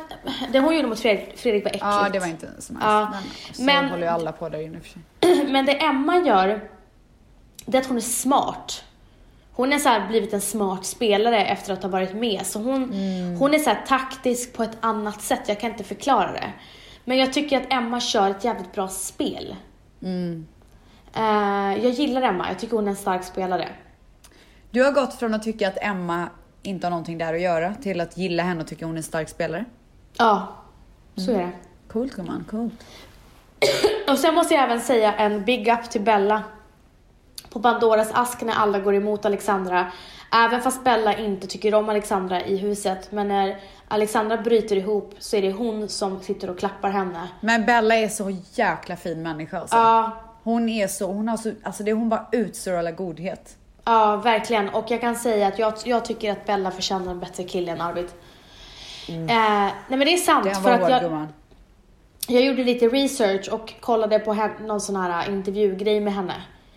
det hon gjorde mot Fredrik, Fredrik var äckligt. Ja, det var inte så nice. Ja, Men så men- håller ju alla på där inne för sig. Men det Emma gör, det är att hon är smart. Hon är så här blivit en smart spelare efter att ha varit med. Så hon, hon är så här taktisk på ett annat sätt. Jag kan inte förklara det. Men jag tycker att Emma kör ett jävligt bra spel. Eh, jag gillar Emma. Jag tycker hon är en stark spelare. Du har gått från att tycka att Emma inte har någonting där att göra till att gilla henne och tycka hon är en stark spelare. Ja, så är det. Coolt gumman, coolt. Och sen måste jag även säga en big up till Bella. På Pandoras ask när alla går emot Alexandra. Även fast Bella inte tycker om Alexandra i huset. Men när Alexandra bryter ihop så är det hon som sitter och klappar henne. Men Bella är så jäkla fin människa alltså. Ja, Hon är så, hon har så, alltså det hon bara utstrålar godhet. ja verkligen. Och jag kan säga att jag, jag tycker att Bella förtjänar en bättre kille än Arvid. Eh, nej men det är sant. Det han för att jag, gumman. jag gjorde lite research och kollade på någon sån här intervjugrej med henne.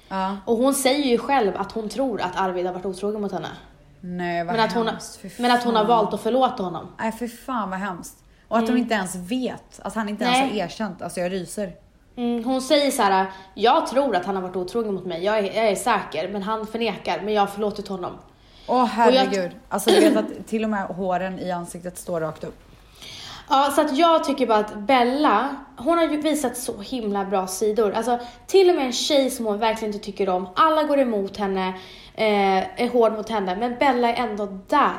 Ja. Och hon säger ju själv att hon tror att Arvid har varit otrogen mot henne. Nej vad Men att, hon, hemskt. Fy men att hon har valt att förlåta honom. Nej för fan vad hemskt. Och att hon inte ens vet. Att han inte ens Nej. har erkänt. Alltså jag ryser. Mm, hon säger så här: jag tror att han har varit otrogen mot mig, jag är, jag är säker, men han förnekar, men jag har förlåtit honom. Åh jag- herregud. Alltså du vet att till och med håren i ansiktet står rakt upp. Ja, så att jag tycker bara att Bella, hon har ju visat så himla bra sidor. Alltså till och med en tjej som hon verkligen inte tycker om, alla går emot henne, eh, är hård mot henne, men Bella är ändå där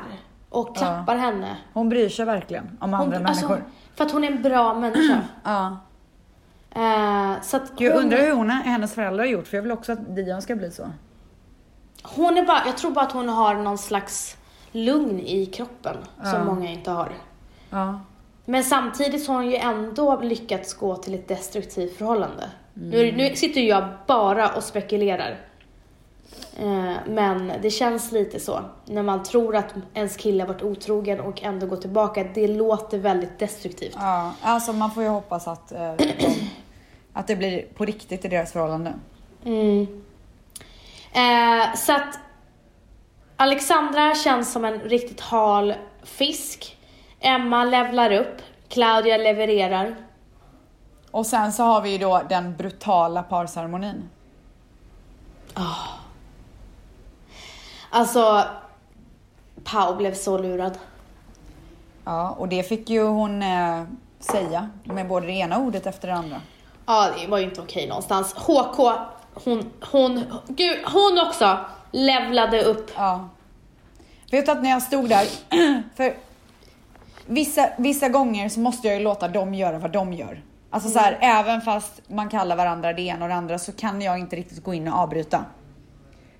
och klappar henne. Hon bryr sig verkligen om Hon, andra alltså, människor. för att hon är en bra människa. Ja. Eh, så att jag hon, undrar hur hon, hennes föräldrar har gjort för jag vill också att Dion ska bli så. hon är bara, jag tror bara att hon har någon slags lugn i kroppen som många inte har. Ja. Men samtidigt så har hon ju ändå lyckats gå till ett destruktivt förhållande. Nu, nu sitter jag bara och spekulerar. Eh, men det känns lite så. När man tror att ens kille har varit otrogen och ändå går tillbaka. Det låter väldigt destruktivt. ja. Alltså man får ju hoppas att, eh, att det blir på riktigt i deras förhållande. Mm. Eh, så att Alexandra känns som en riktigt hal fisk. Emma levlar upp. Claudia levererar. Och sen så har vi ju då den brutala parceremonin. Alltså, Pau blev så lurad. Ja, och det fick ju hon eh, säga med både det ena ordet efter det andra. Ja, det var ju inte okej någonstans. HK, hon, hon, gud, hon också levlade upp. Ja. Vet du att när jag stod där, för vissa, vissa gånger så måste jag ju låta dem göra vad de gör. Alltså så här, även fast man kallar varandra det ena och det andra så kan jag inte riktigt gå in och avbryta.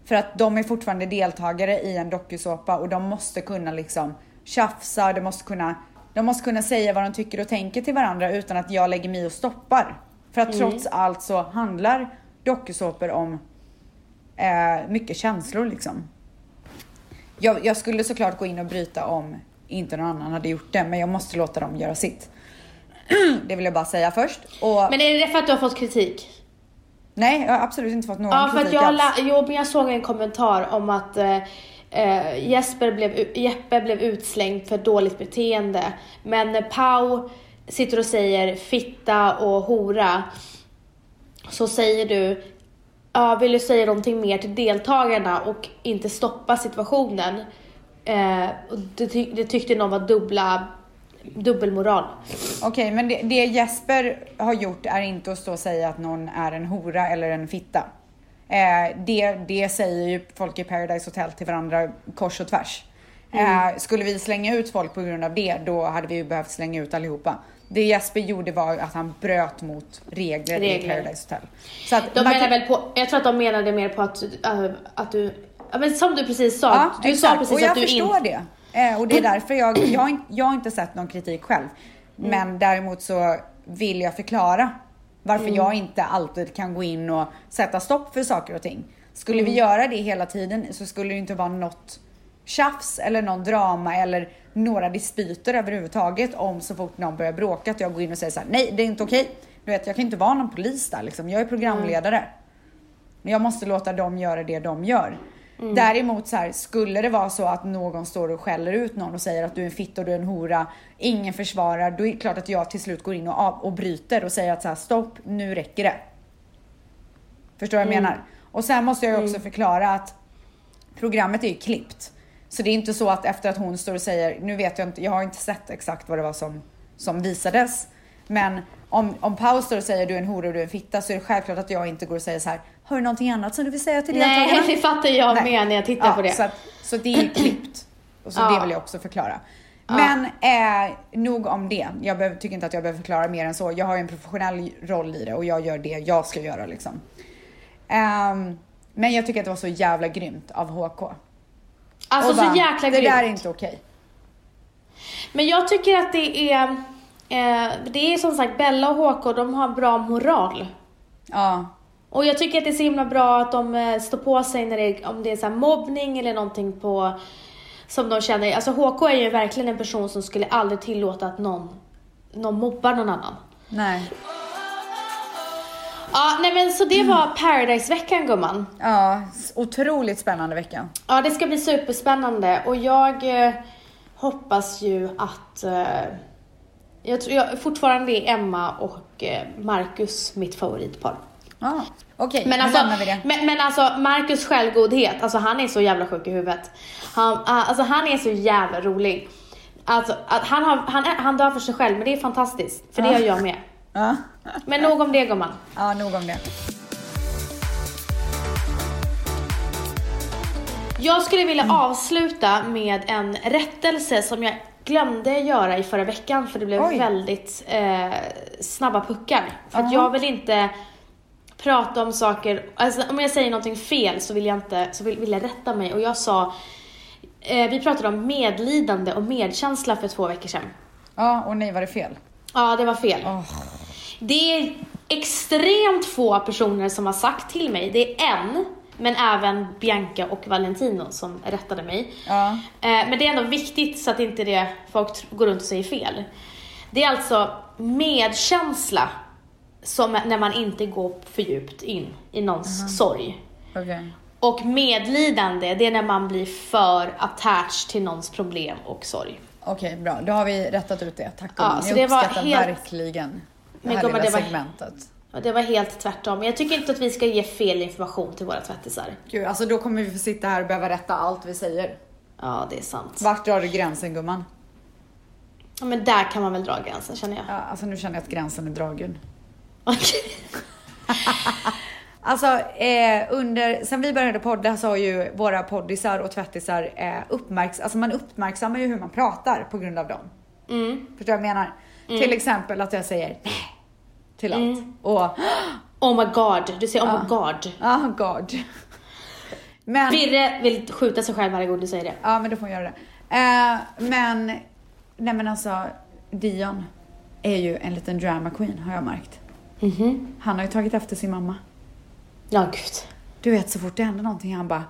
För att de är fortfarande deltagare i en dokusåpa och de måste kunna liksom tjafsa, de måste kunna, de måste kunna säga vad de tycker och tänker till varandra utan att jag lägger mig och stoppar. För att trots allt så handlar dokusåpor om eh, mycket känslor liksom. Jag, jag skulle såklart gå in och bryta om inte någon annan hade gjort det, men jag måste låta dem göra sitt. Det vill jag bara säga först. Och Men är det för att du har fått kritik? nej, jag har absolut inte fått någon Ja, för att kritik jag, alls. jo, men jag såg en kommentar om att eh, eh, Jesper blev, Jeppe blev utslängd för dåligt beteende. Men när Pau sitter och säger fitta och hora så säger du Ja, vill du säga någonting mer till deltagarna och inte stoppa situationen? Eh, och det, ty- det tyckte någon var dubbla, dubbelmoral. Okej, men det, det Jesper har gjort är inte att stå och säga att någon är en hora eller en fitta. Eh, det, det säger ju folk i Paradise Hotel till varandra kors och tvärs. Eh, skulle vi slänga ut folk på grund av det, då hade vi ju behövt slänga ut allihopa. Det Jesper gjorde var att han bröt mot regler, i Regler. Paradise Hotel. Så att De menar kan- väl på, jag tror att de menade mer på att, äh, att du, ja, men som du precis sa, Ja, du exakt. sa precis och jag att du förstår inte... det. Eh, och det är därför jag, jag, jag har inte sett någon kritik själv. Men däremot så vill jag förklara varför jag inte alltid kan gå in och sätta stopp för saker och ting. Skulle vi göra det hela tiden så skulle det inte vara något tjafs eller någon drama eller några dispyter överhuvudtaget om så fort någon börjar bråka att jag går in och säger så här: nej det är inte okej. Du vet jag kan inte vara någon polis där liksom. Jag är programledare. Men jag måste låta dem göra det de gör. Däremot så här, skulle det vara så att någon står och skäller ut någon och säger att du är en fitta och du är en hora, ingen försvarar, då är det klart att jag till slut går in och, av, och bryter och säger att så här, stopp, nu räcker det. Förstår vad jag menar? Och sen måste jag ju också förklara att programmet är ju klippt. Så det är inte så att efter att hon står och säger, nu vet jag inte, jag har inte sett exakt vad det var som, som visades. Men om, om Pau står och säger du är en hora och du är en fitta så är det självklart att jag inte går och säger så här, har du någonting annat som du vill säga till deltagarna? Nej, det fattar jag Nej. med när jag tittar ja, på det. Så, att, så det är klippt. Och så Ja. det vill jag också förklara. Men eh, nog om det. Jag behöver, tycker inte att jag behöver förklara mer än så. Jag har ju en professionell roll i det och jag gör det jag ska göra liksom. Ehm, men jag tycker att det var så jävla grymt av HK. alltså Och så bara, jäkla Det grymt. där är inte okej. Men jag tycker att det är, eh, det är som sagt Bella och HK, de har bra moral. Ja. Och jag tycker att det är så himla bra att de eh, står på sig när det är, om det är så här mobbning eller någonting på, som de känner. Alltså HK är ju verkligen en person som skulle aldrig tillåta att någon, någon mobbar någon annan. Nej. Ja, nej men så det var Paradise-veckan gumman. Ja, otroligt spännande vecka. Ja, det ska bli superspännande och jag eh, hoppas ju att eh, jag tror jag, fortfarande är Emma och eh, Marcus mitt favoritpar. Ja, okej, Men alltså, lämnar vi det. men, men alltså Marcus självgodhet, alltså han är så jävla sjuk i huvudet. Han, ah, alltså han är så jävla rolig. Alltså han, har, han, han dör för sig själv, men det är fantastiskt. För det gör jag med. Men nog om det gumman. ja, nog om det. Jag skulle vilja avsluta med en rättelse som jag glömde göra i förra veckan för det blev Oj. väldigt eh, snabba puckar. För att Ja. jag vill inte prata om saker, alltså om jag säger någonting fel så vill jag inte, så vill, vill jag rätta mig och jag sa, eh, vi pratade om medlidande och medkänsla för två veckor sedan. Ja, och nej var det fel. Ja, det var fel. Åh. Det är extremt få personer som har sagt till mig, det är en, men även Bianca och Valentino som rättade mig. Ja. Eh, Men det är ändå viktigt så att inte det folk går runt och säger fel. Det är alltså medkänsla som när man inte går för djupt in i någons sorg. Okej. Och medlidande, det är när man blir för attached till någons problem och sorg. Okej, bra. Då har vi rättat ut det. Tack Ja, gumman. så Jag uppskattar helt- verkligen det här lilla det var- segmentet. Och det var helt tvärtom. Jag tycker inte att vi ska ge fel information till våra tvättisar. Gud, alltså då kommer vi få sitta här och behöva rätta allt vi säger. Ja, det är sant. Vart drar du gränsen gumman? Ja, men där kan man väl dra gränsen känner jag. Ja, alltså nu känner jag att gränsen är dragen. Okej. Alltså eh, under, sen vi började podda så har ju våra poddisar och tvättisar eh, uppmärks, alltså man uppmärksammar ju hur man pratar på grund av dem. Mm. Förstår du vad jag menar? Till exempel att jag säger nej till allt. Och Oh my god, du säger oh my god. ah god. Men, Birre vill skjuta sig själv varje gång du säger det. ja men då får hon göra det. Eh, men, nej men alltså Dion är ju en liten drama queen har jag märkt. Mhm. Han har ju tagit efter sin mamma. Ja, gud. Du vet så fort det händer någonting han bara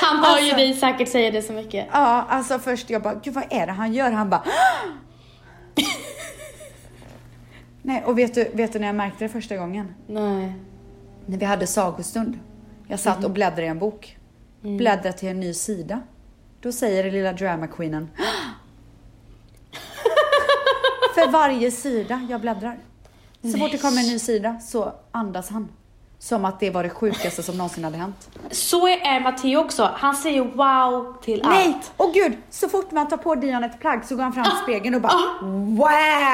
Han hör Alltså- ju dig säkert säga det så mycket. Ja, alltså först jag bara, gud vad är det han gör? Han bara Nej, och vet du, vet du när jag märkte det första gången? Nej. När vi hade sagostund. Jag satt och bläddrade i en bok. Bläddrade till en ny sida. Då säger den lilla drama queenen För varje sida jag bläddrar. Så fort det kommer en ny sida så andas han. Som att det var det sjukaste som någonsin hade hänt. Så är Matteo också. Han säger wow till Nej! allt. Åh gud! Så fort man tar på Dion ett plagg så går han fram till spegeln och bara Wow!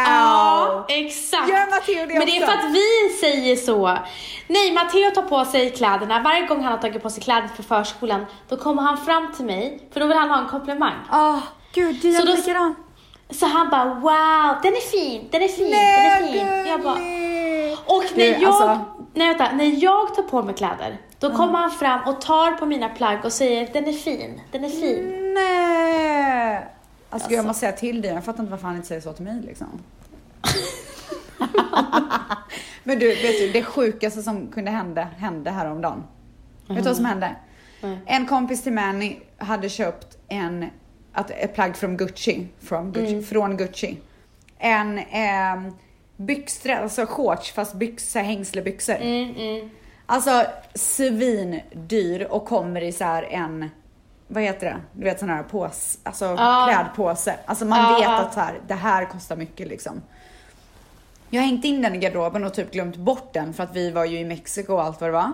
Ja, exakt. Gör Matteo det Men det är också? för att vi säger så. Nej, Matteo tar på sig kläderna. Varje gång han har tagit på sig kläder för förskolan, då kommer han fram till mig, för då vill han ha en komplimang. Åh, gud Dion Så då- likadan. Så han bara wow, den är fin, den är fin, Nej, den är fin. Jag bara, gulligt. och när jag, alltså- nej, vänta, när jag tar på mig kläder, då kommer han fram och tar på mina plagg och säger den är fin, den är fin. Nej! Alltså, gud, jag måste säga till dig, jag fattar inte varför han inte säger så till mig liksom. Men du, vet du, det sjukaste som kunde hända, hände häromdagen. Vet du vad som hände? Nej. En kompis till Manny hade köpt en, att, ett plagg från Gucci, från Gucci, från Gucci. En eh, byxdräkt, alltså shorts fast byxor, hängslebyxor. Mm, mm. Alltså svindyr och kommer i så här en, vad heter det? Du vet sån här påse, alltså Ja. klädpåse. Alltså man Ja, vet att så här, det här kostar mycket liksom. Jag har hängt in den i garderoben och typ glömt bort den för att vi var ju i Mexiko och allt vad det var.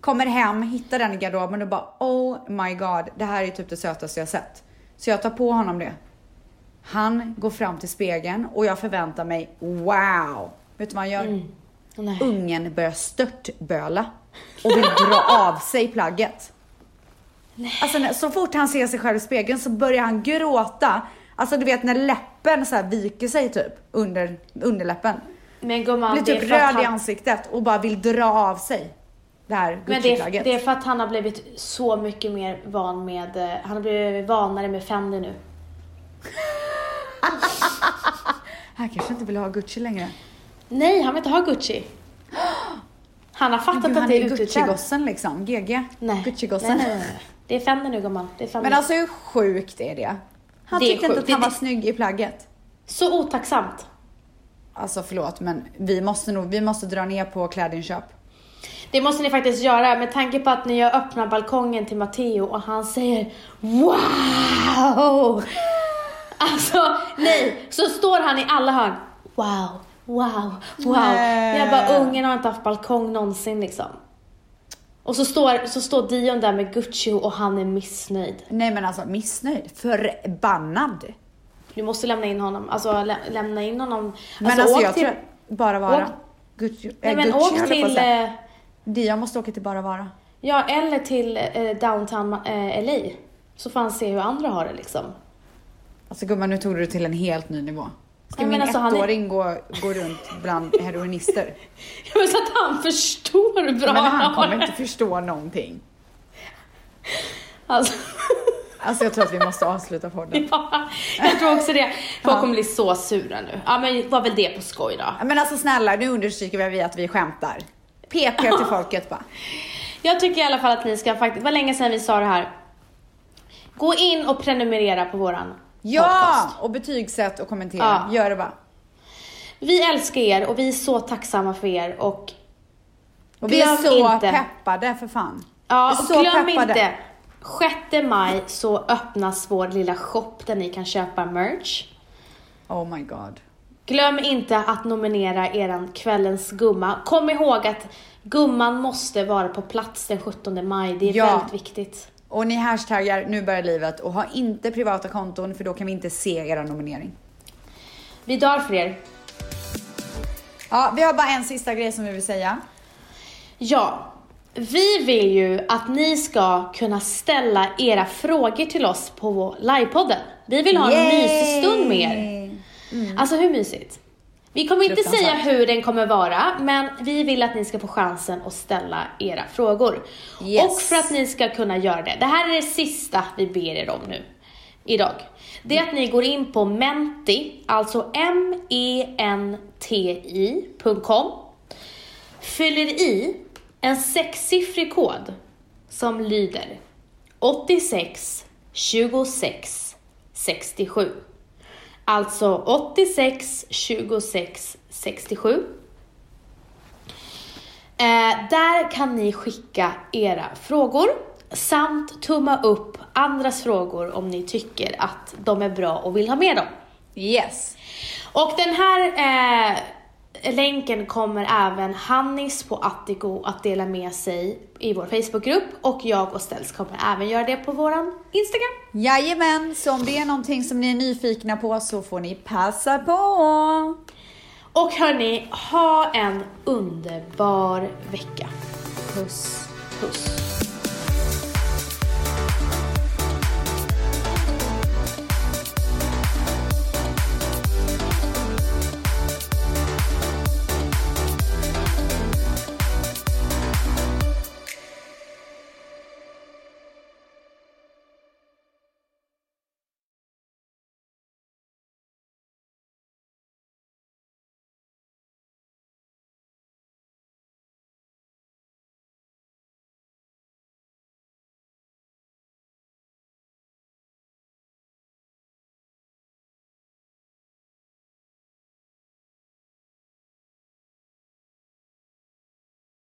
Kommer hem, hittar den i garderoben och bara oh my god, det här är typ det sötaste jag sett. Så jag tar på honom det. Han går fram till spegeln och jag förväntar mig wow. Vet du vad han gör? Nej. Ungen börjar störtböla och vill dra av sig plagget. Alltså när, så fort han ser sig själv i spegeln så börjar han gråta. Alltså du vet när läppen så viker sig typ under underläppen. Men gumman, Blir typ röd i han, ansiktet och bara vill dra av sig det här men det är, det är för att han har blivit så mycket mer van med, eh, han har blivit vanare med Fendi nu. Han kanske inte vill ha Gucci längre. Nej, han vill inte ha Gucci. Han har fattat Gud, att det är utbytt. Gucci-gossen liksom. GG. Gucci-gossen. nej, nej, nej. Det är Fendi nu gumman. Det är Fendi. Men alltså hur sjukt är det? Han Det tyckte inte att han Det- var snygg i plagget. Så otacksamt. Alltså förlåt men vi måste nog, vi måste dra ner på klädinköp. Det måste ni faktiskt göra med tanke på att när jag öppnar balkongen till Matteo och han säger wow. Alltså nej, så står han i alla hörn. Wow, wow, wow. Nej. Jag bara, ungen har inte haft balkong någonsin liksom. Och så står, så står Dion där med Gucci och han är missnöjd. Nej men alltså missnöjd, förbannad. Du måste lämna in honom, alltså lä lämna in honom. Men alltså, åk jag till, tror bara vara. åk- Gucci, Nej äh, men Gucci åk till, eh, Dia måste åka till bara vara. ja eller till eh, downtown eh, LA. Så får han se hur andra har det liksom. Alltså gumman nu tog du det till en helt ny nivå. Ska men min alltså, han är- ettåring gå, gå runt bland heroinister? Jag vill så att han förstår hur bra Men han kommer inte förstå någonting. Alltså, Alltså jag tror att vi måste avsluta podden. ja, jag tror också det. Folk Ja. kommer bli så sura nu. Ja men var väl det på skoj då. Men alltså snälla, nu understryker vi att vi skämtar. PP till folket bara. Jag tycker i alla fall att ni ska faktiskt, var länge sedan vi sa det här. Gå in och prenumerera på våran Ja! podcast. Och betygsätt och kommentera. Ja. Gör det bara. Vi älskar er och vi är så tacksamma för er och Och vi är så inte. peppade för fan. Ja, och så glöm peppade. inte. 6 maj så öppnas vår lilla shop där ni kan köpa merch. Oh my god. Glöm inte att nominera eran kvällens gumma. Kom ihåg att gumman måste vara på plats den 17 maj. Det är Ja. väldigt viktigt. Och ni hashtaggar nu börjar livet och ha inte privata konton för då kan vi inte se era nominering. Vi dör för er. Ja, vi har bara en sista grej som vi vill säga. Ja, vi vill ju att ni ska kunna ställa era frågor till oss på livepodden. Vi vill ha en mysig stund med er. Alltså hur mysigt? Vi kommer inte säga hur den kommer vara, men vi vill att ni ska få chansen att ställa era frågor. Yes. Och för att ni ska kunna göra det, det här är det sista vi ber er om nu, idag. Det är att ni går in på menti, alltså m-e-n-t-i.com, fyller i en sexsiffrig kod som lyder 86 26 67. Alltså 86 26 67. Eh, där kan ni skicka era frågor samt tumma upp andras frågor om ni tycker att de är bra och vill ha med dem. Yes. Och den här eh, länken kommer även Hannis på Attigo att dela med sig i vår Facebookgrupp och jag och Ställs kommer även göra det på våran Instagram. Jajamän, så om det är någonting som ni är nyfikna på så får ni passa på. Och hörni, ha en underbar vecka. Puss. Puss.